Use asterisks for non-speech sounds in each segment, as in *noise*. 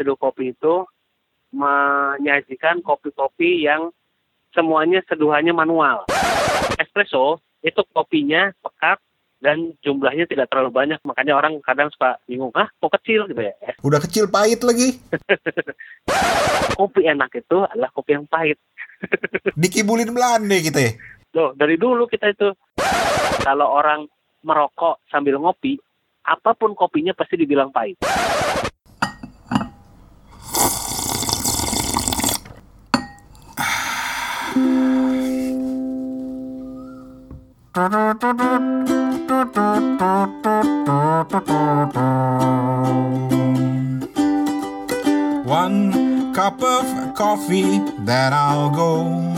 seduh kopi itu menyajikan kopi-kopi yang semuanya seduhannya manual. Espresso itu kopinya pekat dan jumlahnya tidak terlalu banyak. Makanya orang kadang suka bingung ah kok kecil? gitu ya. *laughs* Udah kecil pahit lagi. Kopi enak itu adalah kopi yang pahit. *laughs* Dikibulin Belanda kita ya? Loh dari dulu kita itu kalau orang merokok sambil ngopi apa pun kopinya pasti dibilang pahit One cup of coffee, then I'll go.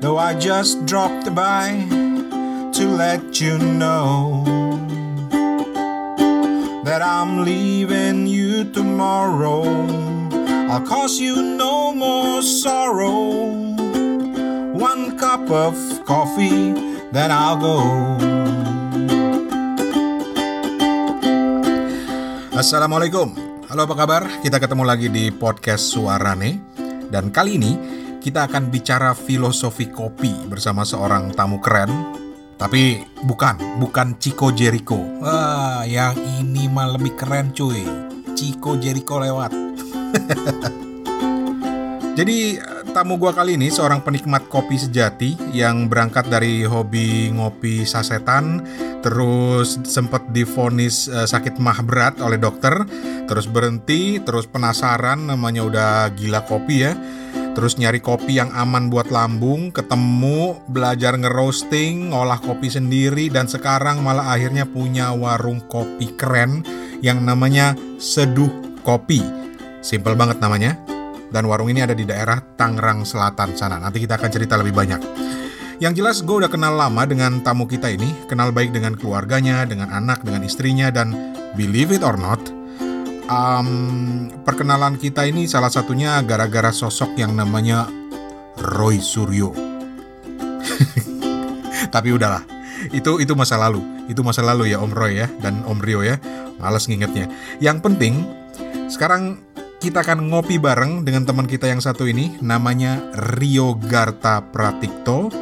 Though I just dropped by to let you know that I'm leaving you tomorrow. I'll cause you no more sorrow. Cup of coffee, then I'll go. Assalamualaikum. Halo apa kabar? Kita ketemu lagi di podcast Suarane. Dan kali ini kita akan bicara filosofi kopi bersama seorang tamu keren. Tapi bukan, bukan Chico Jericho. Wah, yang ini mah lebih keren cuy. Chico Jericho lewat. *laughs* Jadi tamu gua kali ini seorang penikmat kopi sejati yang berangkat dari hobi ngopi sasetan, terus sempat difonis uh, sakit mah berat oleh dokter, terus berhenti, terus penasaran namanya udah gila kopi ya. Terus nyari kopi yang aman buat lambung, ketemu, belajar ngeroasting, ngolah kopi sendiri dan sekarang malah akhirnya punya warung kopi keren yang namanya Seduh Kopi. Simple banget namanya, dan warung ini ada di daerah Tangerang Selatan sana. Nanti kita akan cerita lebih banyak. Yang jelas gue udah kenal lama dengan tamu kita ini, kenal baik dengan keluarganya, dengan anak, dengan istrinya, dan believe it or not, um, perkenalan kita ini salah satunya gara-gara sosok yang namanya Roy Suryo. *laughs* Tapi udahlah, itu itu masa lalu, itu masa lalu ya Om Roy ya dan Om Rio ya, males ngingetnya. Yang penting sekarang kita akan ngopi bareng dengan teman kita yang satu ini, namanya Rio Garta Pratikto.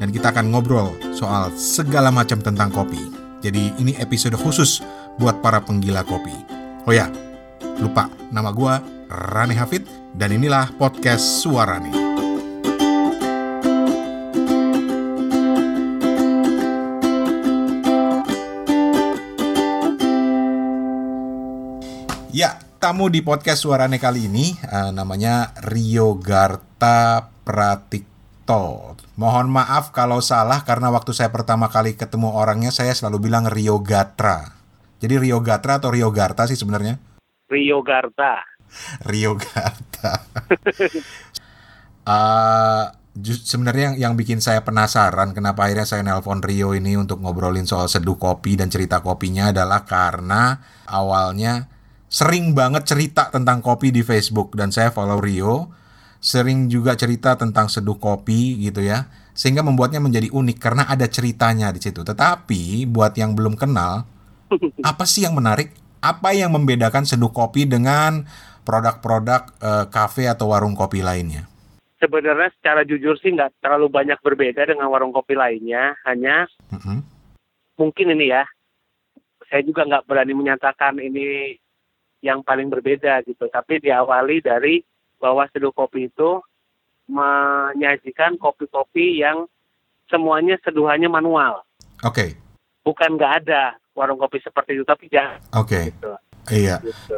Dan kita akan ngobrol soal segala macam tentang kopi. Jadi ini episode khusus buat para penggila kopi. Oh ya, lupa, nama gue Rani Hafid, dan inilah podcast Suarane. Ya, tamu di podcast Suarane kali ini uh, namanya Rio Garta Pratikto. Mohon maaf kalau salah karena waktu saya pertama kali ketemu orangnya saya selalu bilang Rio Gatra. Jadi Rio Gatra atau Rio Garta sih sebenarnya? Rio Garta. Rio Garta. uh, *laughs* sebenarnya yang, yang bikin saya penasaran kenapa akhirnya saya nelpon Rio ini untuk ngobrolin soal seduh kopi dan cerita kopinya adalah karena awalnya sering banget cerita tentang kopi di Facebook. Dan saya follow Rio sering juga cerita tentang seduh kopi gitu ya sehingga membuatnya menjadi unik karena ada ceritanya di situ. Tetapi buat yang belum kenal *laughs* apa sih yang menarik? Apa yang membedakan seduh kopi dengan produk-produk uh, kafe atau warung kopi lainnya? Sebenarnya secara jujur sih nggak terlalu banyak berbeda dengan warung kopi lainnya. Hanya mm -hmm. mungkin ini ya saya juga nggak berani menyatakan ini yang paling berbeda gitu. Tapi diawali dari bahwa seduh kopi itu menyajikan kopi-kopi yang semuanya seduhannya manual. Oke. Okay. Bukan nggak ada warung kopi seperti itu, tapi jangan. Oke. Okay. Gitu. Iya. Gitu.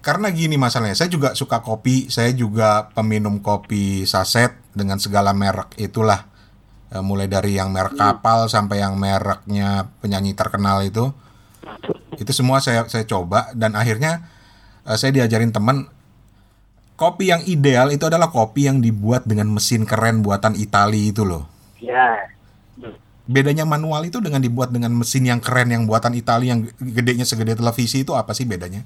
Karena gini masalahnya, saya juga suka kopi, saya juga peminum kopi saset dengan segala merek itulah. E, mulai dari yang merek hmm. kapal sampai yang mereknya penyanyi terkenal itu itu semua saya saya coba dan akhirnya uh, saya diajarin teman kopi yang ideal itu adalah kopi yang dibuat dengan mesin keren buatan Italia itu loh. Ya. Bedanya manual itu dengan dibuat dengan mesin yang keren yang buatan Italia yang gedenya segede televisi itu apa sih bedanya?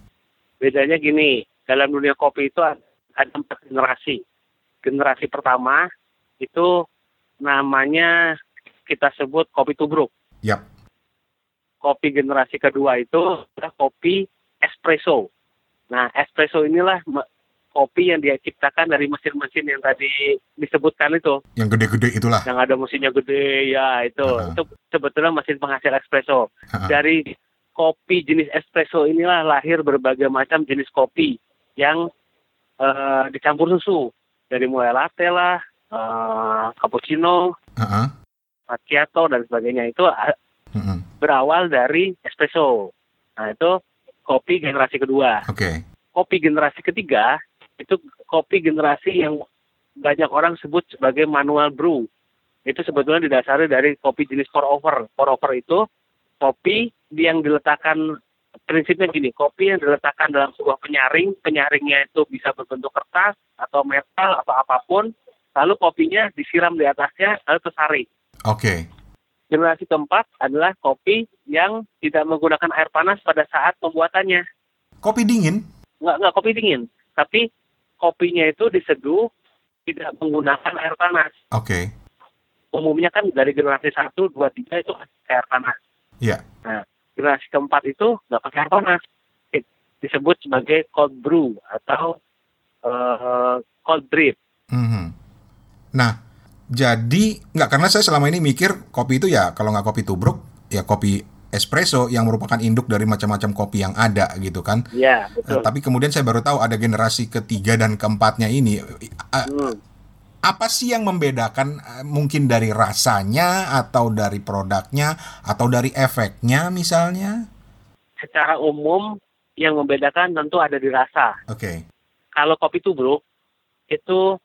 Bedanya gini, dalam dunia kopi itu ada empat generasi. Generasi pertama itu namanya kita sebut kopi tubruk. Yap kopi generasi kedua itu adalah kopi espresso. Nah, espresso inilah kopi yang dia ciptakan dari mesin-mesin yang tadi disebutkan itu. Yang gede-gede itulah. Yang ada mesinnya gede, ya itu. Uh -huh. Itu sebetulnya mesin penghasil espresso. Uh -huh. Dari kopi jenis espresso inilah lahir berbagai macam jenis kopi yang uh, dicampur susu. Dari mulai latte lah, uh, cappuccino, uh -huh. macchiato dan sebagainya itu uh -huh. Berawal dari espresso. Nah itu kopi generasi kedua. Oke. Okay. Kopi generasi ketiga itu kopi generasi yang banyak orang sebut sebagai manual brew. Itu sebetulnya didasari dari kopi jenis pour over. Pour over itu kopi yang diletakkan prinsipnya gini, kopi yang diletakkan dalam sebuah penyaring, penyaringnya itu bisa berbentuk kertas atau metal atau apa pun, lalu kopinya disiram di atasnya lalu tersaring. Oke. Okay. Generasi keempat adalah kopi yang tidak menggunakan air panas pada saat pembuatannya. Kopi dingin? Nggak, nggak kopi dingin. Tapi kopinya itu diseduh tidak menggunakan air panas. Oke. Okay. Umumnya kan dari generasi satu, dua, tiga itu air panas. Iya. Yeah. Nah, generasi keempat itu nggak pakai air panas. Disebut sebagai cold brew atau uh, cold drip. Mm -hmm. Nah, jadi nggak karena saya selama ini mikir kopi itu ya kalau nggak kopi tubruk ya kopi espresso yang merupakan induk dari macam-macam kopi yang ada gitu kan. Iya, betul. Uh, tapi kemudian saya baru tahu ada generasi ketiga dan keempatnya ini. Uh, hmm. Apa sih yang membedakan uh, mungkin dari rasanya atau dari produknya atau dari efeknya misalnya? Secara umum yang membedakan tentu ada di rasa. Oke. Okay. Kalau kopi tubruk itu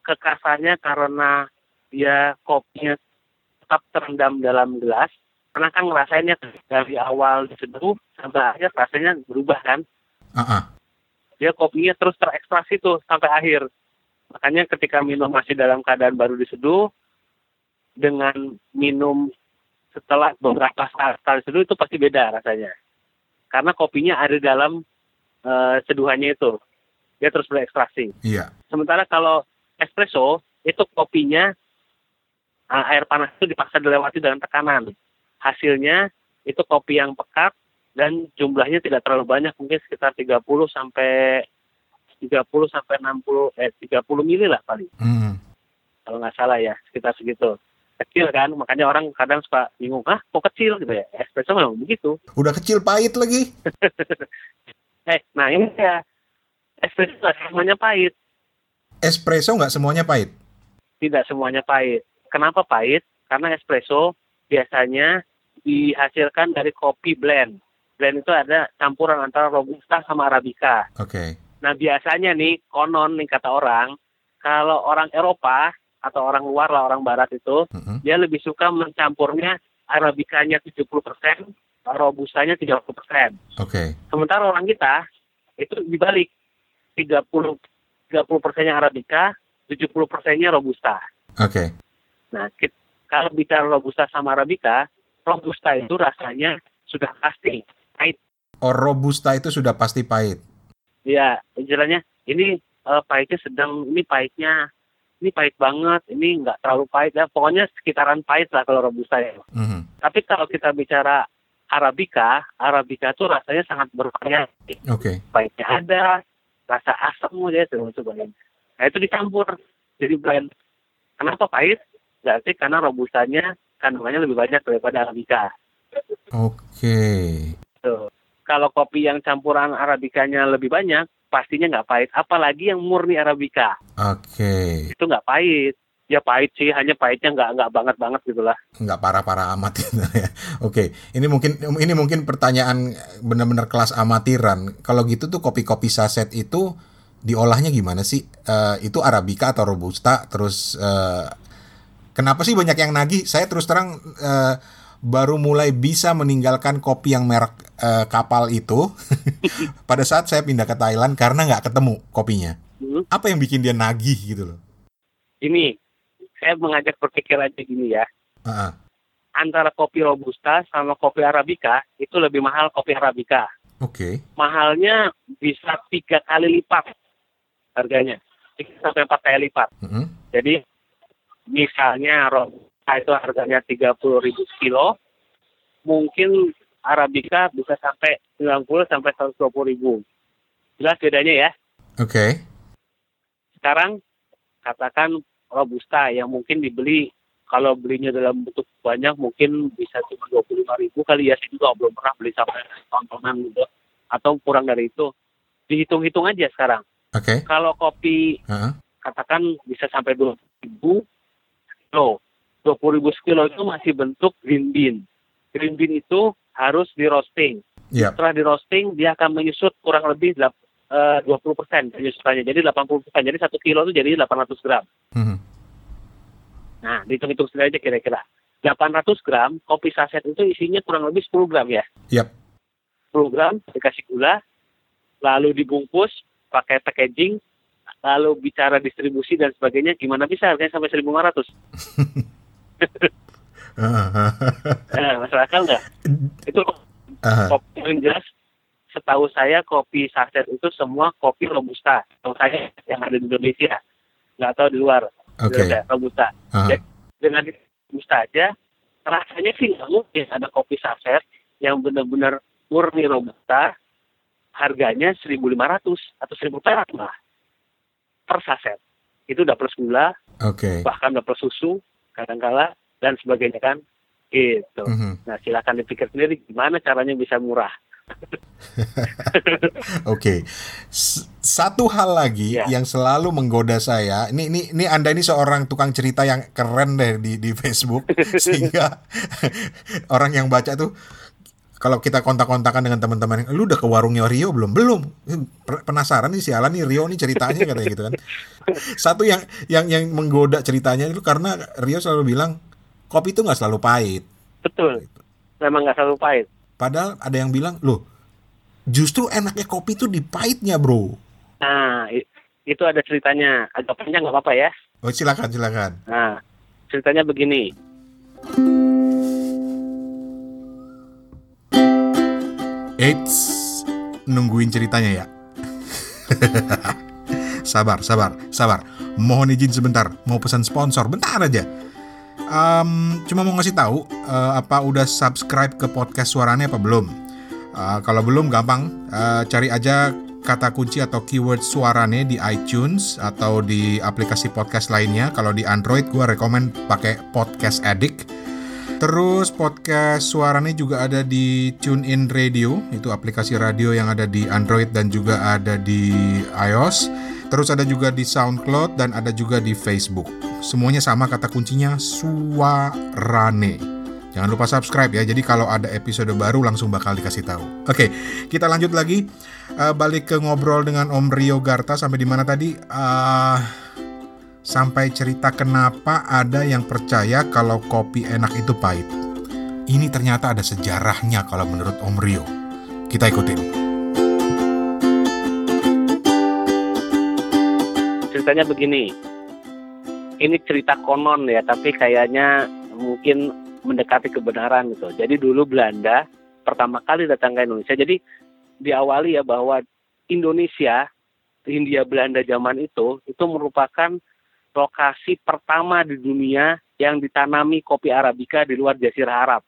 kekasannya karena dia kopinya tetap terendam dalam gelas. Karena kan ngerasainnya dari awal diseduh sampai akhir rasanya berubah kan? Uh-uh. dia kopinya terus terekstraksi tuh sampai akhir. Makanya ketika minum masih dalam keadaan baru diseduh dengan minum setelah beberapa saat setelah diseduh itu pasti beda rasanya. Karena kopinya ada dalam uh, seduhannya itu. Dia terus berekstraksi iya. Sementara kalau espresso itu kopinya air panas itu dipaksa dilewati dengan tekanan. Hasilnya itu kopi yang pekat dan jumlahnya tidak terlalu banyak, mungkin sekitar 30 sampai 30 sampai 60 eh 30 mili lah paling. Hmm. Kalau nggak salah ya, sekitar segitu. Kecil kan, makanya orang kadang suka bingung, ah kok kecil gitu ya? Espresso memang begitu. Udah kecil pahit lagi. *laughs* eh, nah ini ya, espresso nggak semuanya pahit. Espresso nggak semuanya pahit? Tidak semuanya pahit Kenapa pahit? Karena espresso biasanya dihasilkan dari kopi blend. Blend itu ada campuran antara robusta sama arabica. Oke. Okay. Nah biasanya nih konon nih kata orang, kalau orang Eropa atau orang luar lah orang Barat itu, uh -huh. dia lebih suka mencampurnya arabikanya 70%, robustanya 30%. Oke. Okay. Sementara orang kita itu dibalik 30 30 persennya arabica, 70 persennya robusta. Oke. Okay. Nah, kita, kalau bicara robusta sama arabica, robusta itu rasanya sudah pasti pahit. Oh, robusta itu sudah pasti pahit. Iya, istilahnya ini uh, pahitnya sedang, ini pahitnya ini pahit banget, ini nggak terlalu pahit ya. Pokoknya sekitaran pahit lah kalau robusta ya. Mm-hmm. Tapi kalau kita bicara arabica, arabica itu rasanya sangat bervariasi. Oke. Okay. Pahitnya ada, rasa asam aja tuh cobain. Nah itu dicampur jadi blend. Kenapa pahit? Berarti karena robustanya kandungannya lebih banyak daripada arabica. Oke. Okay. Kalau kopi yang campuran arabikanya lebih banyak, pastinya nggak pahit. Apalagi yang murni arabica. Oke. Okay. Itu nggak pahit. Ya pahit sih, hanya pahitnya nggak nggak banget banget gitulah. Nggak parah-parah amat *laughs* gitu ya. Oke, ini mungkin ini mungkin pertanyaan benar-benar kelas amatiran. Kalau gitu tuh kopi-kopi saset itu diolahnya gimana sih? Uh, itu arabica atau robusta, terus uh, Kenapa sih banyak yang nagih? Saya terus terang uh, baru mulai bisa meninggalkan kopi yang merek uh, kapal itu *laughs* pada saat saya pindah ke Thailand karena nggak ketemu kopinya. Hmm. Apa yang bikin dia nagih gitu loh? Ini saya mengajak berpikir aja gini ya. Uh-uh. Antara kopi robusta sama kopi arabica itu lebih mahal kopi arabica. Oke. Okay. Mahalnya bisa tiga kali lipat harganya, tiga sampai empat kali lipat. Uh-huh. Jadi misalnya robusta itu harganya tiga puluh ribu kilo, mungkin Arabica bisa sampai 90 sampai 120 ribu. Jelas bedanya ya. Oke. Okay. Sekarang katakan Robusta yang mungkin dibeli kalau belinya dalam bentuk banyak mungkin bisa cuma 25 ribu kali ya. Saya juga belum pernah beli sampai tontonan gitu. Atau kurang dari itu. Dihitung-hitung aja sekarang. Oke. Okay. Kalau kopi uh -huh. katakan bisa sampai 20 ribu kilo. 20 ribu sekilo itu masih bentuk green bean. Green bean itu harus di roasting. Yep. Setelah di roasting, dia akan menyusut kurang lebih eh, dua puluh persen penyusutannya. Jadi 80 persen. Jadi satu kilo itu jadi 800 gram. Mm-hmm. Nah, dihitung-hitung sendiri aja kira-kira. 800 gram kopi saset itu isinya kurang lebih 10 gram ya. Yep. 10 gram dikasih gula, lalu dibungkus pakai packaging, lalu bicara distribusi dan sebagainya, gimana bisa harganya sampai 1.500? nah, *laughs* masuk akal nggak? Itu kopi yang jelas setahu saya kopi saset itu semua kopi robusta. Setahu saya yang ada di Indonesia, nggak tahu di luar. Okay. robusta. Uh. Jadi, dengan robusta aja, rasanya sih nggak mungkin ada kopi saset yang benar-benar murni robusta, harganya 1.500 atau 1.000 perak lah per saset. Itu udah plus gula, okay. bahkan udah plus susu, kadang-kala dan sebagainya kan gitu. Mm -hmm. Nah silakan dipikir sendiri gimana caranya bisa murah. *laughs* Oke, okay. satu hal lagi yeah. yang selalu menggoda saya, ini ini ini anda ini seorang tukang cerita yang keren deh di di Facebook, *laughs* sehingga *laughs* orang yang baca tuh kalau kita kontak-kontakan dengan teman-teman, lu udah ke warungnya Rio belum? Belum. Penasaran nih sialan nih Rio nih ceritanya katanya gitu kan. *laughs* Satu yang yang yang menggoda ceritanya itu karena Rio selalu bilang kopi itu nggak selalu pahit. Betul. Memang nggak selalu pahit. Padahal ada yang bilang, loh, justru enaknya kopi itu di pahitnya, bro. Nah, itu ada ceritanya. Agak panjang nggak apa-apa ya? Oh, silakan, silakan. Nah, ceritanya begini. Eits, nungguin ceritanya ya. *laughs* sabar, sabar, sabar. Mohon izin sebentar, mau pesan sponsor, bentar aja um, cuma mau ngasih tahu uh, apa udah subscribe ke podcast suaranya apa belum. Uh, kalau belum gampang uh, cari aja kata kunci atau keyword suarane di iTunes atau di aplikasi podcast lainnya. Kalau di Android gue rekomend pakai Podcast Addict. Terus podcast suaranya juga ada di TuneIn Radio, itu aplikasi radio yang ada di Android dan juga ada di iOS. Terus ada juga di SoundCloud dan ada juga di Facebook. Semuanya sama kata kuncinya Suarane. Jangan lupa subscribe ya. Jadi kalau ada episode baru langsung bakal dikasih tahu. Oke, kita lanjut lagi. Uh, balik ke ngobrol dengan Om Rio Garta sampai di mana tadi? Uh, sampai cerita kenapa ada yang percaya kalau kopi enak itu pahit. Ini ternyata ada sejarahnya kalau menurut Om Rio. Kita ikutin. ceritanya begini. Ini cerita konon ya, tapi kayaknya mungkin mendekati kebenaran gitu. Jadi dulu Belanda pertama kali datang ke Indonesia. Jadi diawali ya bahwa Indonesia, Hindia Belanda zaman itu, itu merupakan lokasi pertama di dunia yang ditanami kopi Arabica di luar Jazirah Arab.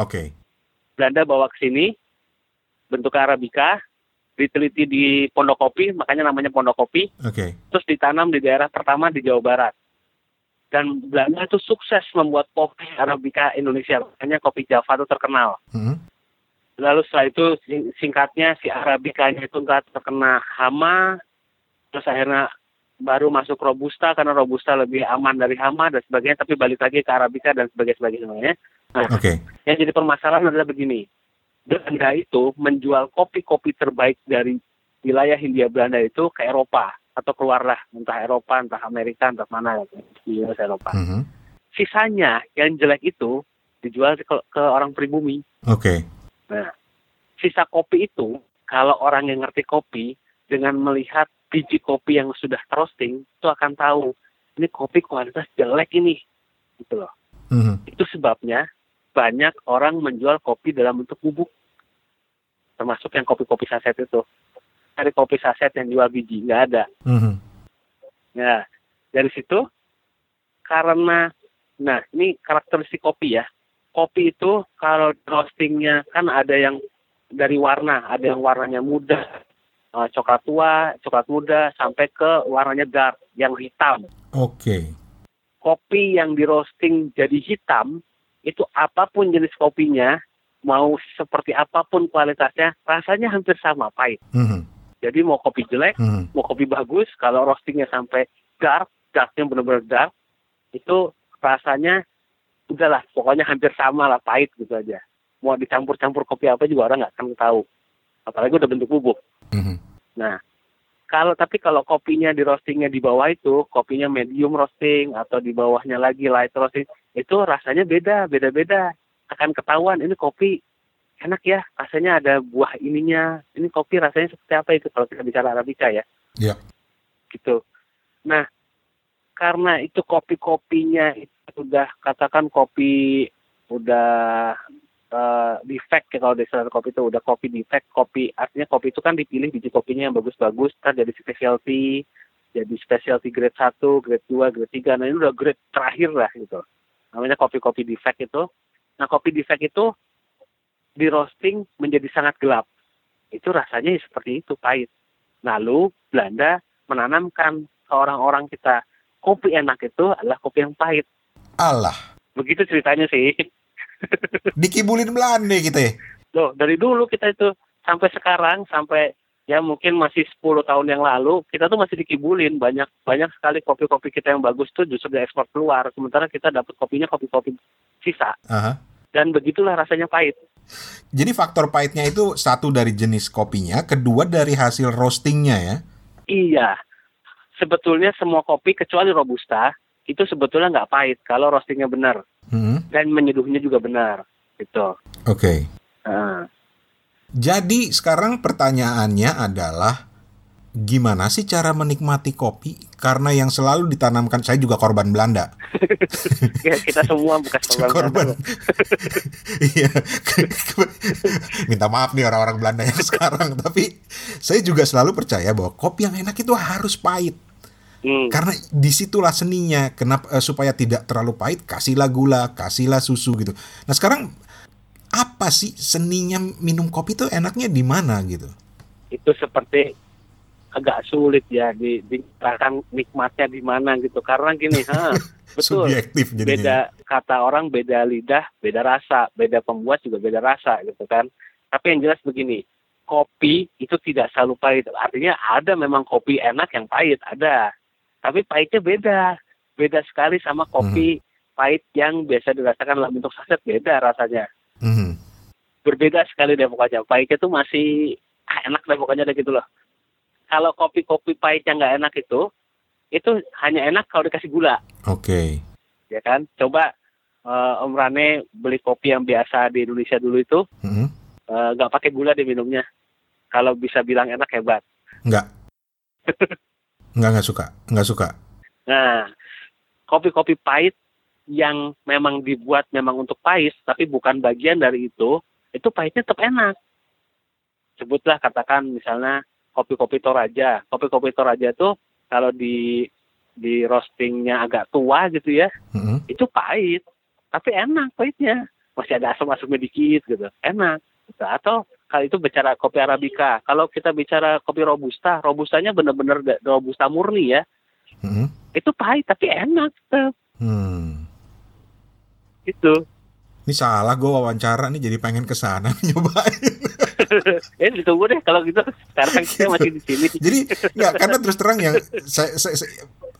Oke. Okay. Belanda bawa ke sini bentuk Arabica, diteliti di Pondok Kopi, makanya namanya Pondok Kopi. Oke. Okay. Terus ditanam di daerah pertama di Jawa Barat. Dan Belanda itu sukses membuat kopi Arabica Indonesia, makanya kopi Java itu terkenal. Hmm. Lalu setelah itu singkatnya si Arabicanya itu nggak terkena hama, terus akhirnya baru masuk Robusta karena Robusta lebih aman dari hama dan sebagainya, tapi balik lagi ke Arabica dan sebagainya. Nah, okay. yang jadi permasalahan adalah begini, Belanda itu menjual kopi-kopi terbaik dari wilayah Hindia Belanda itu ke Eropa atau keluarlah entah Eropa, entah Amerika, entah mana di Eropa. Mm -hmm. Sisanya yang jelek itu dijual ke, ke orang pribumi. Oke. Okay. Nah, sisa kopi itu kalau orang yang ngerti kopi dengan melihat biji kopi yang sudah roasting itu akan tahu ini kopi kualitas jelek ini, gitu loh. Mm -hmm. Itu sebabnya banyak orang menjual kopi dalam bentuk bubuk. Termasuk yang kopi-kopi saset itu. Dari kopi saset yang jual biji, nggak ada. Mm-hmm. Nah, dari situ, karena, nah ini karakteristik kopi ya. kopi itu kalau roastingnya kan ada yang dari warna, ada yang warnanya muda, uh, coklat tua, coklat muda, sampai ke warnanya dark, yang hitam. Oke. Okay. Kopi yang di roasting jadi hitam, itu apa pun jenis kopinya, mau seperti apa pun kualitasnya, rasanya hampir sama, pahit. Mm -hmm. Jadi mau kopi jelek, mm -hmm. mau kopi bagus, kalau roastingnya sampai dark, darknya benar-benar dark, itu rasanya udahlah pokoknya hampir sama lah pahit gitu aja mau dicampur-campur kopi apa juga orang nggak akan tahu apalagi udah bentuk bubuk mm-hmm. nah kalau tapi kalau kopinya di roastingnya di bawah itu kopinya medium roasting atau di bawahnya lagi light roasting itu rasanya beda beda beda akan ketahuan ini kopi enak ya rasanya ada buah ininya ini kopi rasanya seperti apa itu kalau kita bicara arabica ya yeah. gitu nah karena itu kopi-kopinya itu sudah katakan kopi udah uh, defect ya kalau di kopi itu udah kopi defect kopi artinya kopi itu kan dipilih biji kopinya yang bagus-bagus kan jadi specialty jadi specialty grade 1, grade 2, grade 3 nah ini udah grade terakhir lah gitu namanya kopi-kopi defect itu nah kopi defect itu di roasting menjadi sangat gelap itu rasanya seperti itu pahit lalu Belanda menanamkan ke orang-orang kita kopi enak itu adalah kopi yang pahit. Allah. Begitu ceritanya sih. Dikibulin Belanda kita ya? Loh, dari dulu kita itu sampai sekarang, sampai ya mungkin masih 10 tahun yang lalu, kita tuh masih dikibulin. Banyak banyak sekali kopi-kopi kita yang bagus tuh justru diekspor keluar. Sementara kita dapat kopinya kopi-kopi sisa. Aha. Dan begitulah rasanya pahit. Jadi faktor pahitnya itu satu dari jenis kopinya, kedua dari hasil roastingnya ya? Iya, sebetulnya semua kopi kecuali robusta itu sebetulnya nggak pahit kalau roastingnya benar hmm. dan menyeduhnya juga benar gitu. Oke. Okay. Uh. Jadi sekarang pertanyaannya adalah gimana sih cara menikmati kopi? Karena yang selalu ditanamkan saya juga korban Belanda. *laughs* ya, kita semua bukan *laughs* korban. korban. *laughs* Iya. Minta maaf nih orang-orang Belanda yang sekarang, tapi saya juga selalu percaya bahwa kopi yang enak itu harus pahit. Hmm. Karena di situlah seninya. Kenapa uh, supaya tidak terlalu pahit, kasihlah gula, kasihlah susu gitu. Nah sekarang apa sih seninya minum kopi itu enaknya di mana gitu? Itu seperti agak sulit ya di, di nikmatnya di mana gitu. Karena gini, ha, *laughs* betul. Subjektif jadinya. Beda kata orang, beda lidah, beda rasa, beda pembuat juga beda rasa gitu kan. Tapi yang jelas begini, kopi itu tidak selalu pahit. Artinya ada memang kopi enak yang pahit, ada tapi pahitnya beda. Beda sekali sama kopi mm-hmm. pahit yang biasa dirasakan dalam bentuk saset. Beda rasanya. Mm-hmm. berbeda sekali deh pokoknya. Pahitnya tuh masih ah, enak deh pokoknya deh gitu loh. Kalau kopi-kopi pahit yang nggak enak itu itu hanya enak kalau dikasih gula. Oke. Okay. ya kan? Coba uh, Om Rane beli kopi yang biasa di Indonesia dulu itu mm-hmm. uh, nggak pakai gula di minumnya. Kalau bisa bilang enak hebat. Nggak *laughs* Nggak, nggak suka. Nggak suka. Nah, kopi-kopi pahit yang memang dibuat memang untuk pahit, tapi bukan bagian dari itu, itu pahitnya tetap enak. Sebutlah katakan misalnya kopi-kopi Toraja. Kopi-kopi Toraja itu kalau di di roastingnya agak tua gitu ya, mm-hmm. itu pahit, tapi enak pahitnya. Masih ada asam-asamnya dikit gitu, enak. Gitu. Atau kalau itu bicara kopi arabica. Kalau kita bicara kopi robusta, robustanya benar-benar robusta murni ya. Hmm. Itu pahit tapi enak tetap. Hmm. Itu. Ini salah gue wawancara nih jadi pengen ke sana *laughs* nyobain. ya *laughs* ditunggu deh kalau gitu. Sekarang kita masih di sini. jadi nggak karena terus terang yang *laughs* saya, saya, saya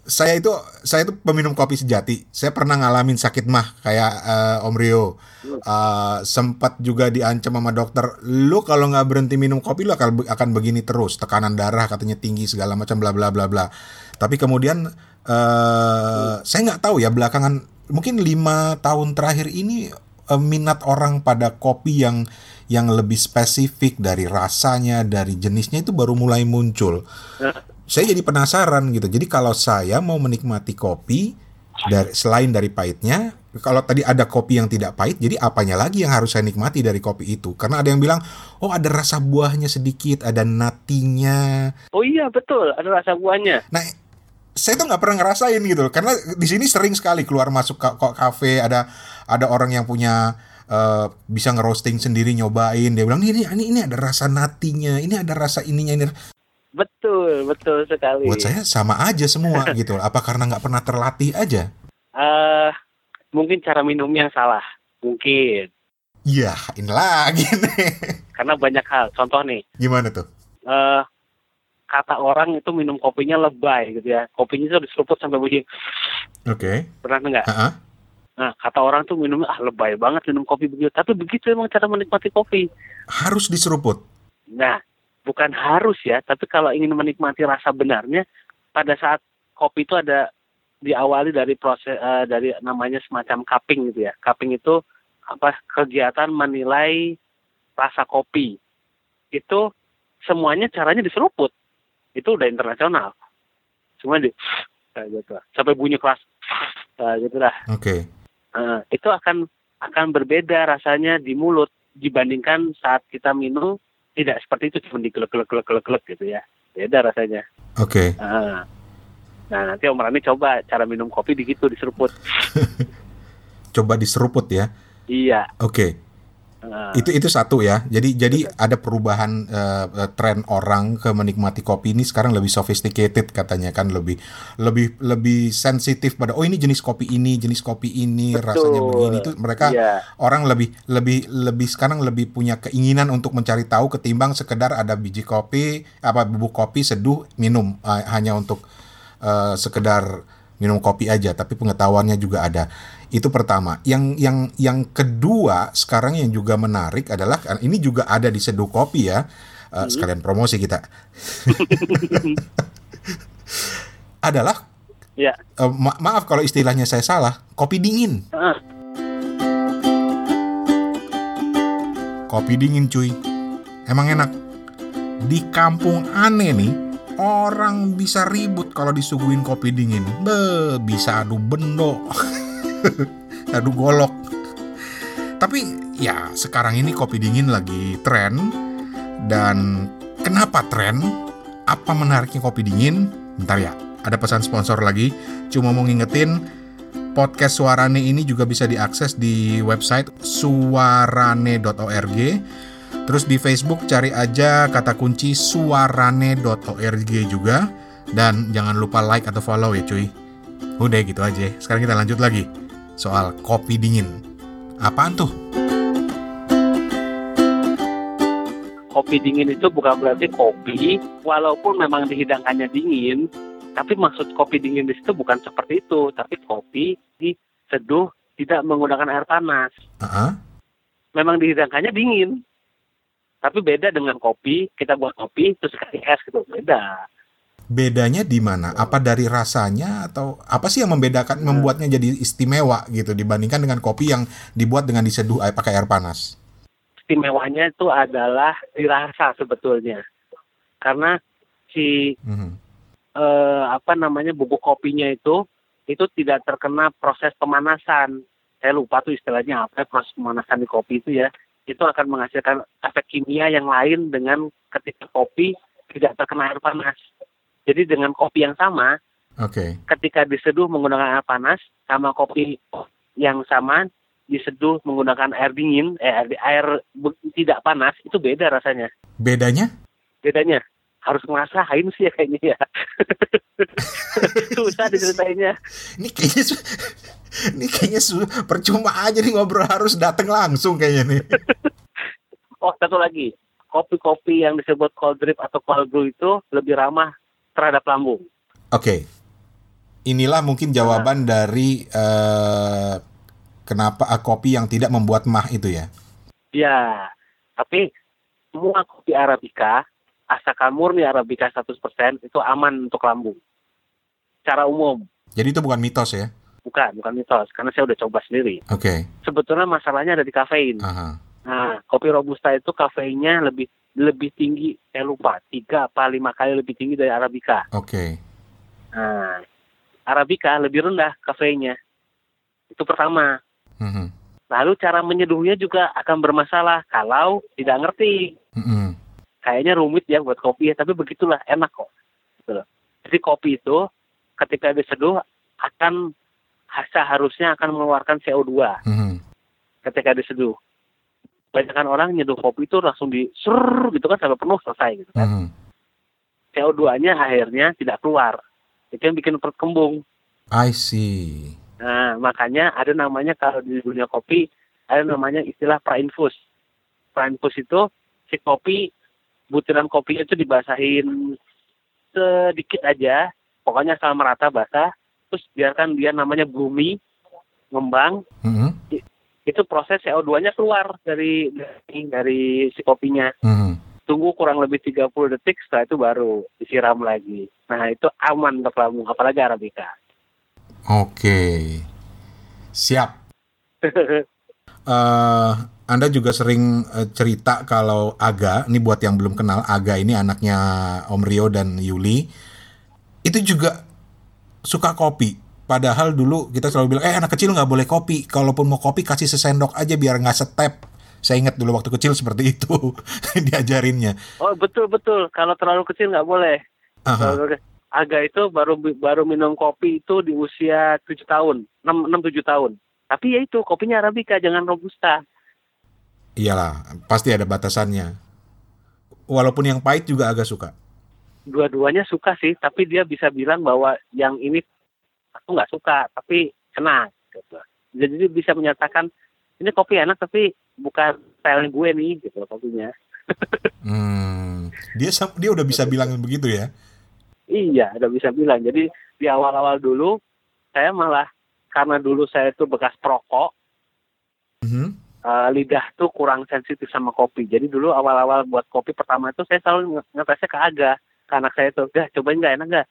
saya itu saya itu peminum kopi sejati. Saya pernah ngalamin sakit mah kayak uh, Om Rio. Uh, sempat juga diancam sama dokter, lu kalau nggak berhenti minum kopi lu akan akan begini terus, tekanan darah katanya tinggi segala macam bla bla bla bla. Tapi kemudian uh, saya nggak tahu ya belakangan mungkin lima tahun terakhir ini uh, minat orang pada kopi yang yang lebih spesifik dari rasanya, dari jenisnya itu baru mulai muncul saya jadi penasaran gitu. Jadi kalau saya mau menikmati kopi dari selain dari pahitnya, kalau tadi ada kopi yang tidak pahit, jadi apanya lagi yang harus saya nikmati dari kopi itu? Karena ada yang bilang, oh ada rasa buahnya sedikit, ada natinya. Oh iya betul, ada rasa buahnya. Nah, saya tuh nggak pernah ngerasain gitu, karena di sini sering sekali keluar masuk kok kafe ada ada orang yang punya uh, bisa ngerosting sendiri nyobain dia bilang ini ini ini ada rasa natinya ini ada rasa ininya ini betul betul sekali buat saya sama aja semua *laughs* gitu apa karena nggak pernah terlatih aja uh, mungkin cara minumnya salah mungkin Iya, ini lagi nih. *laughs* Karena banyak hal. Contoh nih. Gimana tuh? Uh, kata orang itu minum kopinya lebay gitu ya. Kopinya itu diseruput sampai bunyi. Oke. Okay. Pernah enggak? Uh -huh. Nah, kata orang tuh minumnya ah lebay banget minum kopi begitu. Tapi begitu emang cara menikmati kopi. Harus diseruput. Nah, bukan harus ya, tapi kalau ingin menikmati rasa benarnya pada saat kopi itu ada diawali dari proses uh, dari namanya semacam cupping gitu ya. Cupping itu apa kegiatan menilai rasa kopi. Itu semuanya caranya diseruput. Itu udah internasional. Semua di gitu. Sampai bunyi keras. Kayak gitu lah. Oke. Okay. uh, itu akan akan berbeda rasanya di mulut dibandingkan saat kita minum tidak seperti itu cuma digelek gelek gelek gelek gelek gitu ya beda rasanya oke okay. uh, nah nanti Om Rani coba cara minum kopi begitu diseruput *laughs* coba diseruput ya Iya. Oke. Okay. Itu itu satu ya. Jadi jadi ada perubahan uh, tren orang ke menikmati kopi ini sekarang lebih sophisticated katanya kan lebih lebih lebih sensitif pada oh ini jenis kopi ini jenis kopi ini betul. rasanya begini itu mereka yeah. orang lebih lebih lebih sekarang lebih punya keinginan untuk mencari tahu ketimbang sekedar ada biji kopi apa bubuk kopi seduh minum uh, hanya untuk uh, sekedar minum kopi aja tapi pengetahuannya juga ada. Itu pertama. Yang yang yang kedua sekarang yang juga menarik adalah ini juga ada di Seduh Kopi ya. Uh, sekalian promosi kita. *laughs* adalah ya. Uh, ma maaf kalau istilahnya saya salah, kopi dingin. Uh. Kopi dingin cuy. Emang enak. Di kampung aneh nih, orang bisa ribut kalau disuguhin kopi dingin. Be, bisa adu bendo. *laughs* *laughs* Aduh golok. Tapi ya sekarang ini kopi dingin lagi tren dan kenapa tren? Apa menariknya kopi dingin? Bentar ya, ada pesan sponsor lagi. Cuma mau ngingetin podcast Suarane ini juga bisa diakses di website suarane.org. Terus di Facebook cari aja kata kunci suarane.org juga. Dan jangan lupa like atau follow ya cuy. Udah gitu aja. Sekarang kita lanjut lagi soal kopi dingin. Apaan tuh? Kopi dingin itu bukan berarti kopi, walaupun memang dihidangkannya dingin, tapi maksud kopi dingin di situ bukan seperti itu, tapi kopi diseduh tidak menggunakan air panas. Uh -huh. Memang dihidangkannya dingin, tapi beda dengan kopi. Kita buat kopi terus kasih es gitu, beda bedanya di mana? Apa dari rasanya atau apa sih yang membedakan nah. membuatnya jadi istimewa gitu dibandingkan dengan kopi yang dibuat dengan diseduh air pakai air panas? Istimewanya itu adalah dirasa sebetulnya. Karena si mm-hmm. eh, apa namanya bubuk kopinya itu itu tidak terkena proses pemanasan. Saya lupa tuh istilahnya apa proses pemanasan di kopi itu ya. Itu akan menghasilkan efek kimia yang lain dengan ketika kopi tidak terkena air panas. Jadi dengan kopi yang sama, okay. ketika diseduh menggunakan air panas, sama kopi yang sama diseduh menggunakan air dingin, eh, air, air tidak panas, itu beda rasanya. Bedanya? Bedanya harus ngerasain sih ya *laughs* kayaknya ya. *laughs* Susah diceritainnya. Ini kayaknya ini kayaknya percuma aja nih ngobrol harus datang langsung kayaknya nih. *laughs* oh satu lagi, kopi-kopi yang disebut cold drip atau cold brew itu lebih ramah terhadap lambung. Oke, okay. inilah mungkin jawaban nah. dari uh, kenapa kopi yang tidak membuat mah itu ya? Ya, tapi semua kopi arabica asalkan murni arabica 100% itu aman untuk lambung. Secara umum. Jadi itu bukan mitos ya? Bukan, bukan mitos, karena saya udah coba sendiri. Oke. Okay. Sebetulnya masalahnya ada di kafein. Aha. Nah, kopi robusta itu kafeinnya lebih lebih tinggi, saya lupa, tiga apa lima kali lebih tinggi dari Arabica. Oke. Okay. Nah, Arabica lebih rendah kafeinnya. Itu pertama. Mm-hmm. Lalu cara menyeduhnya juga akan bermasalah kalau tidak ngerti. Mm-hmm. Kayaknya rumit ya buat kopi ya, tapi begitulah enak kok. Gitu Jadi kopi itu ketika diseduh akan seharusnya akan mengeluarkan CO2. Mm-hmm ketika diseduh. Banyakan orang nyeduh kopi itu langsung di sur gitu kan sampai penuh selesai gitu kan. Mhm. CO2-nya akhirnya tidak keluar. Itu yang bikin perut kembung. I see. Nah, makanya ada namanya kalau di dunia kopi ada namanya istilah prainfus. Prainfus itu si kopi butiran kopi itu dibasahin sedikit aja, pokoknya asal merata basah, terus biarkan dia namanya bumi ngembang, Mhm. Itu proses CO2-nya keluar dari dari, dari si kopinya. Mhm. Tunggu kurang lebih 30 detik, setelah itu baru disiram lagi. Nah, itu aman untuk lambung, apalagi Arabica. Oke. Siap. *laughs* Eh, Anda juga sering eh, cerita kalau Aga, ini buat yang belum kenal, Aga ini anaknya Om Rio dan Yuli, itu juga suka kopi. Padahal dulu kita selalu bilang, eh anak kecil nggak boleh kopi. Kalaupun mau kopi kasih sesendok aja biar nggak setep. Saya ingat dulu waktu kecil seperti itu *laughs* diajarinnya. Oh, betul-betul. Kalau terlalu kecil nggak boleh. Aha. Aga itu baru baru minum kopi itu di usia 7 tahun, 6 6 7 tahun. Tapi ya itu kopinya arabica jangan robusta. Iyalah, pasti ada batasannya. Walaupun yang pahit juga agak suka. Dua-duanya suka sih, tapi dia bisa bilang bahwa yang ini aku nggak suka, tapi kena. Gitu. Jadi dia bisa menyatakan ini kopi enak tapi bukan style gue nih gitu kopinya. Hmm, dia dia udah bisa bilang begitu ya? Iya, udah bisa bilang. Jadi di awal-awal dulu saya malah karena dulu saya itu bekas perokok, Mhm. eh, lidah tuh kurang sensitif sama kopi. Jadi dulu awal-awal buat kopi pertama itu saya selalu nge- ngetesnya ke Aga. Ke anak saya tuh, dah cobain nggak enak nggak?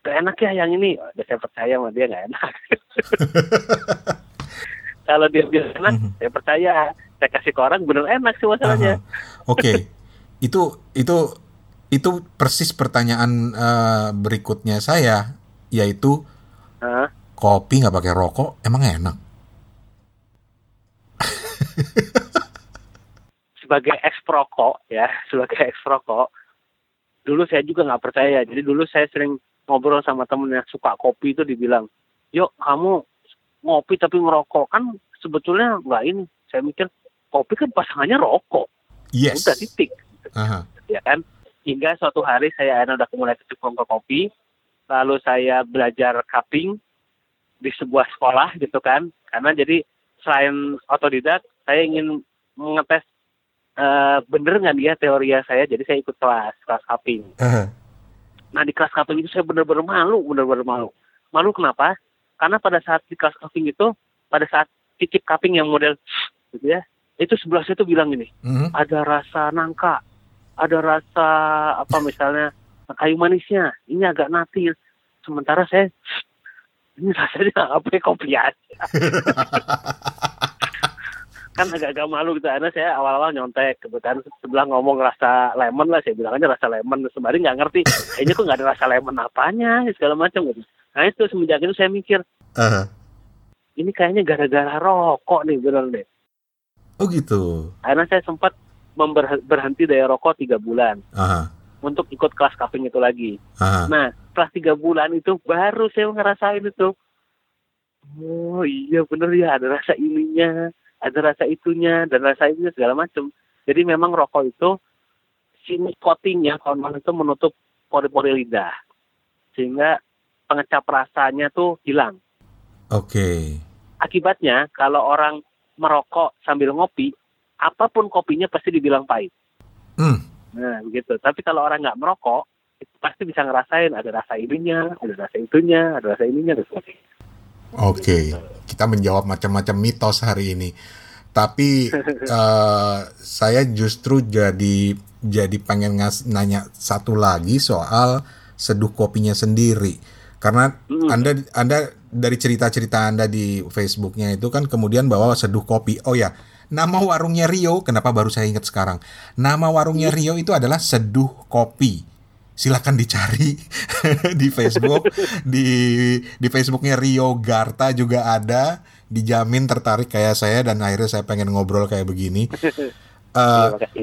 Gak enak ya yang ini. Udah saya percaya sama dia nggak enak. *laughs* Kalau dia bilang enak, Mhm. saya percaya. Saya kasih ke orang bener enak sih masalahnya. Oke, itu itu itu persis pertanyaan eh, berikutnya saya, yaitu Hah? kopi nggak pakai rokok emang enak? sebagai ex perokok ya sebagai ex perokok dulu saya juga nggak percaya jadi dulu saya sering ngobrol sama temen yang suka kopi itu dibilang yuk kamu ngopi tapi ngerokok. Kan sebetulnya nggak ini. Saya mikir kopi kan pasangannya rokok. Yes. udah titik. Aha. ya kan? Hingga suatu hari saya akhirnya udah mulai keciprong ke kopi. Lalu saya belajar cupping di sebuah sekolah gitu kan. Karena jadi selain otodidak saya ingin mengetes eh, bener nggak dia teori saya. Jadi saya ikut kelas kelas cupping. Aha. Nah di kelas cupping itu saya bener-bener malu bener-bener malu malu kenapa karena pada saat di kelas cupping itu pada saat cicip cupping yang model gitu ya itu sebelah saya tuh bilang gini Mhm. ada rasa nangka, ada rasa apa misalnya kayu manisnya, ini agak natil. Sementara saya ini rasanya apa ya, kopi aja. *laughs* kan agak-agak malu gitu karena saya awal-awal nyontek kebetulan sebelah ngomong rasa lemon lah saya bilang aja rasa lemon sembari nggak ngerti kayaknya kok nggak ada rasa lemon apanya segala macam gitu nah itu semenjak itu saya mikir Aha. ini kayaknya gara-gara rokok nih bener deh Oh gitu. karena saya sempat berhenti dari rokok tiga bulan Aha. untuk ikut kelas cupping itu lagi. Aha. Nah, setelah tiga bulan itu baru saya ngerasain itu. Oh iya bener ya, ada rasa ininya, ada rasa itunya, dan rasa itunya segala macam. Jadi memang rokok itu si nikotinnya kawan-kawan itu menutup pori-pori lidah. Sehingga pengecap rasanya tuh hilang. Oke. Akibatnya kalau orang merokok sambil ngopi, apa pun kopinya pasti dibilang pahit. Hmm. Nah, begitu. Tapi kalau orang nggak merokok, itu pasti bisa ngerasain ada rasa ininya, ada rasa itunya, ada rasa ininya, dan sebagainya. Oke, kita menjawab macam-macam mitos hari ini. Tapi *laughs* eh, saya justru jadi jadi pengen ngas, nanya satu lagi soal seduh kopinya sendiri. Karena Mm. Anda Anda dari cerita-cerita Anda di Facebooknya itu kan kemudian bawa seduh kopi. Oh ya, nama warungnya Rio. Kenapa baru saya ingat sekarang? Nama warungnya Rio itu adalah Seduh Kopi. Silakan dicari *laughs* di Facebook, di di Facebooknya Rio Garta juga ada. Dijamin tertarik kayak saya dan akhirnya saya pengen ngobrol kayak begini. *laughs* Kasih.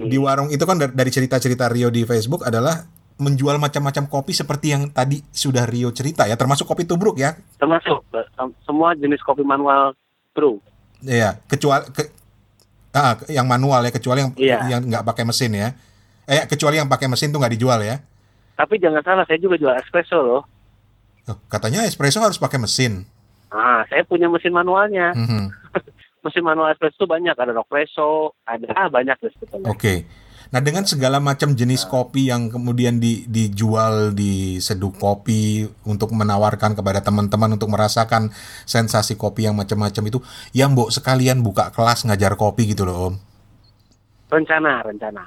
di warung itu kan da- dari cerita-cerita Rio di Facebook adalah menjual macam-macam kopi seperti yang tadi sudah Rio cerita ya, termasuk kopi tubruk ya. Termasuk semua jenis kopi manual brew. Iya, kecuali ke- Ah, yang manual ya, kecuali yang Iya. yang nggak pakai mesin ya. Eh, kecuali yang pakai mesin tuh nggak dijual ya. Tapi jangan salah, saya juga jual espresso loh. Oh, katanya espresso harus pakai mesin. Ah, saya punya mesin manualnya. Mhm. *laughs* Mesin manual espresso tuh banyak, ada Rockpresso, ada ah, banyak deh sebetulnya. Oke. Nah, dengan segala macam jenis kopi yang kemudian di, dijual di seduh kopi untuk menawarkan kepada teman-teman untuk merasakan sensasi kopi yang macam-macam itu, yang Mbok sekalian buka kelas ngajar kopi gitu loh, Om. Rencana, rencana.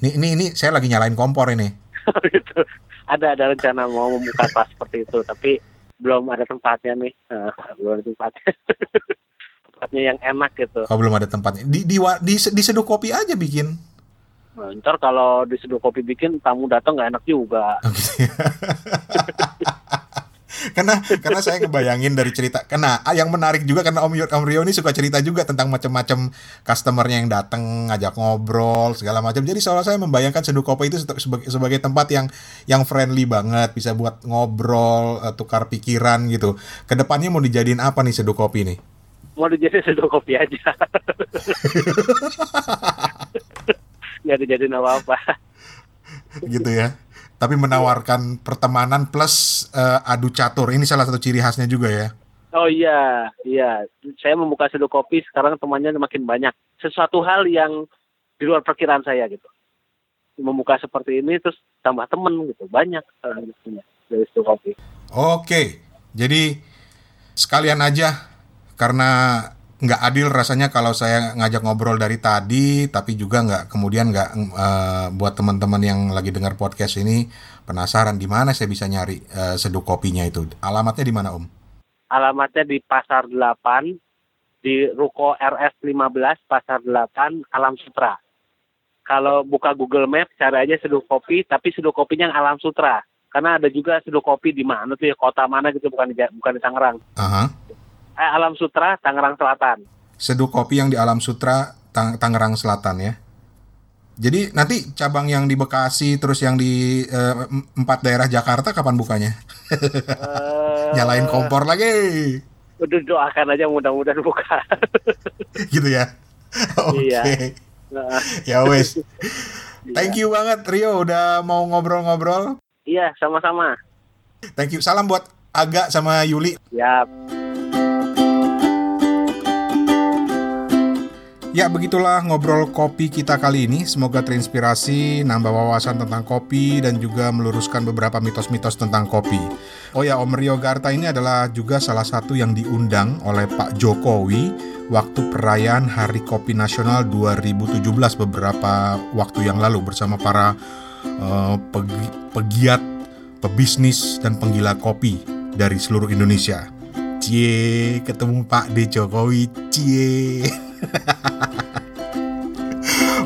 Ini ini ini saya lagi nyalain kompor ini. *laughs* gitu. Ada ada rencana mau membuka kelas seperti itu, tapi belum ada tempatnya nih. Nah, belum ada tempatnya. *laughs* tempatnya yang enak gitu. Oh, belum ada tempatnya. Di di di, di seduh kopi aja bikin. Nah, ntar kalau di seduh kopi bikin tamu datang nggak enak juga. Oh, gitu ya. *laughs* karena karena saya ngebayangin dari cerita. Karena ah, yang menarik juga karena Om, Yo- Om Rio ini suka cerita juga tentang macam-macam customernya yang datang ngajak ngobrol segala macam jadi seolah saya membayangkan seduh kopi itu sebagai, sebagai tempat yang yang friendly banget bisa buat ngobrol eh, tukar pikiran gitu. Ke depannya mau dijadiin apa nih seduh kopi nih Mau dijadiin seduh kopi aja. *laughs* Nggak dijadiin apa-apa. gitu ya tapi menawarkan pertemanan plus eh, adu catur ini salah satu ciri khasnya juga ya Oh iya, iya. Saya membuka seduh kopi sekarang temannya makin banyak. Sesuatu hal yang di luar perkiraan saya gitu. Membuka seperti ini terus tambah temen gitu. Banyak gitu dari seduh kopi. Oke, jadi sekalian aja karena nggak adil rasanya kalau saya ngajak ngobrol dari tadi, tapi juga nggak kemudian nggak eh, buat teman-teman yang lagi dengar podcast ini penasaran di mana saya bisa nyari eh, seduh kopinya itu. Alamatnya di mana Om? Alamatnya di Pasar 8, di Ruko RS 15, Pasar 8, Alam Sutra. Kalau buka Google Maps, cari aja seduh kopi, tapi seduh kopinya yang Alam Sutra. Karena ada juga seduh kopi di mana tuh ya, kota mana gitu, bukan di, bukan di Tangerang. Aha. Eh, Alam Sutra, Tangerang Selatan. Seduh kopi yang di Alam Sutra, Tang- Tangerang Selatan ya. Jadi nanti cabang yang di Bekasi terus yang di eh, em- empat daerah Jakarta kapan bukanya? Eh, *laughs* Nyalain kompor lagi. Udah doakan aja mudah-mudahan buka. *laughs* gitu ya. *laughs* Oke. Iya. Nah, Ya wes. Thank you banget Rio udah mau ngobrol-ngobrol. iya, sama-sama. Thank you. Salam buat Aga sama Yuli. Ya, Ya begitulah ngobrol kopi kita kali ini. Semoga terinspirasi, nambah wawasan tentang kopi dan juga meluruskan beberapa mitos-mitos tentang kopi. Oh ya, Om Rio Garta ini adalah juga salah satu yang diundang oleh Pak Jokowi waktu perayaan Hari Kopi Nasional 2017 beberapa waktu yang lalu bersama para eh, pegi- pegiat, pebisnis dan penggila kopi dari seluruh Indonesia. Cie, ketemu Pak D Jokowi, cie. *laughs* *laughs*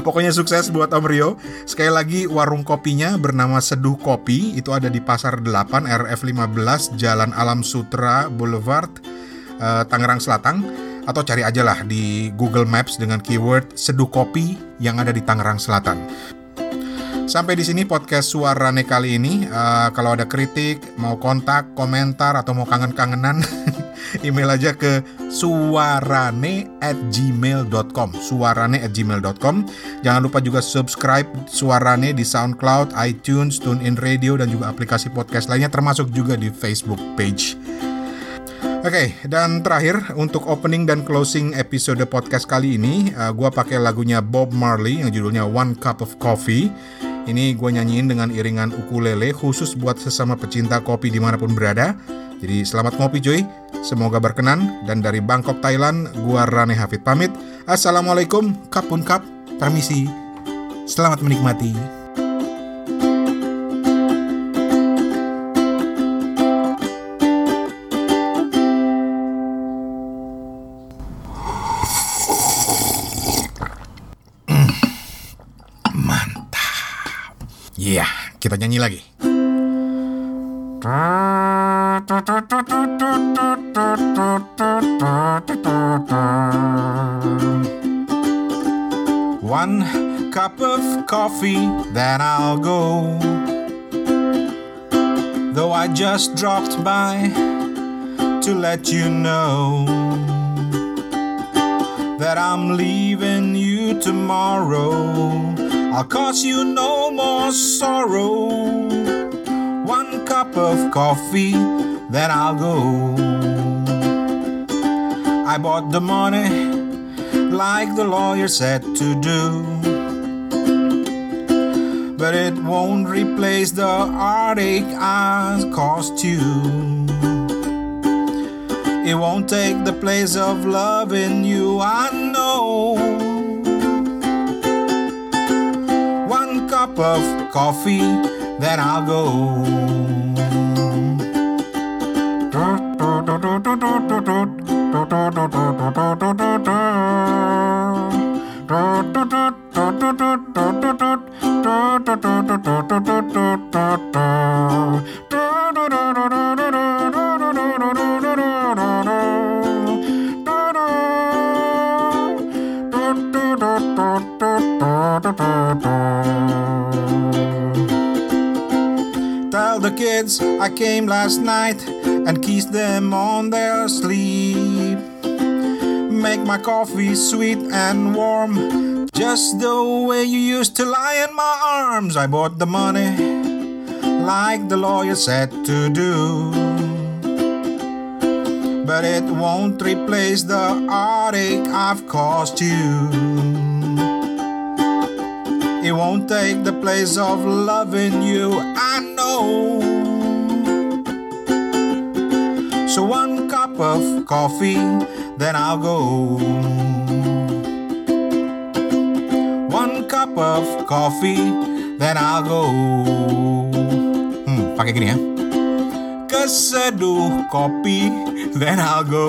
Pokoknya sukses buat Om Rio. Sekali lagi warung kopinya bernama Seduh Kopi. Itu ada di Pasar 8 RF 15 Jalan Alam Sutra Boulevard eh, Tangerang Selatan atau cari aja lah di Google Maps dengan keyword Seduh Kopi yang ada di Tangerang Selatan. Sampai di sini podcast Suarane kali ini. Eh, kalau ada kritik, mau kontak, komentar, atau mau kangen-kangenan, *laughs* email aja ke suarane at gmail.com suarane at gmail.com Jangan lupa juga subscribe Suarane di SoundCloud, iTunes, TuneIn Radio, dan juga aplikasi podcast lainnya, termasuk juga di Facebook page. Oke, dan terakhir untuk opening dan closing episode podcast kali ini, uh, gue pakai lagunya Bob Marley yang judulnya One Cup of Coffee. Ini gue nyanyiin dengan iringan ukulele khusus buat sesama pecinta kopi di mana pun berada. Jadi selamat ngopi cuy, semoga berkenan. Dan dari Bangkok, Thailand, gue Rane Hafid pamit. Assalamualaikum, kapun kap, permisi. Selamat menikmati. Iya, kita nyanyi lagi. One cup of coffee, then I'll go. Though I just dropped by to let you know that I'm leaving you tomorrow. I'll cause you no more sorrow. One cup of coffee, then I'll go. I bought the money like the lawyer said to do. But it won't replace the heartache I caused you. It won't take the place of love in you, I know. One cup of coffee, then I'll go. Tell the kids I came last night and kissed them on their sleep. Make my coffee sweet and warm, just the way you used to lie in my arms. I bought the money like the lawyer said to do. But it won't replace the heartache I've caused you. It won't take the place of loving you, I know. So one cup of coffee, then I'll go. One cup of coffee, then I'll go. Hmm, pakai gini ya. Keseduh kopi, then I'll go.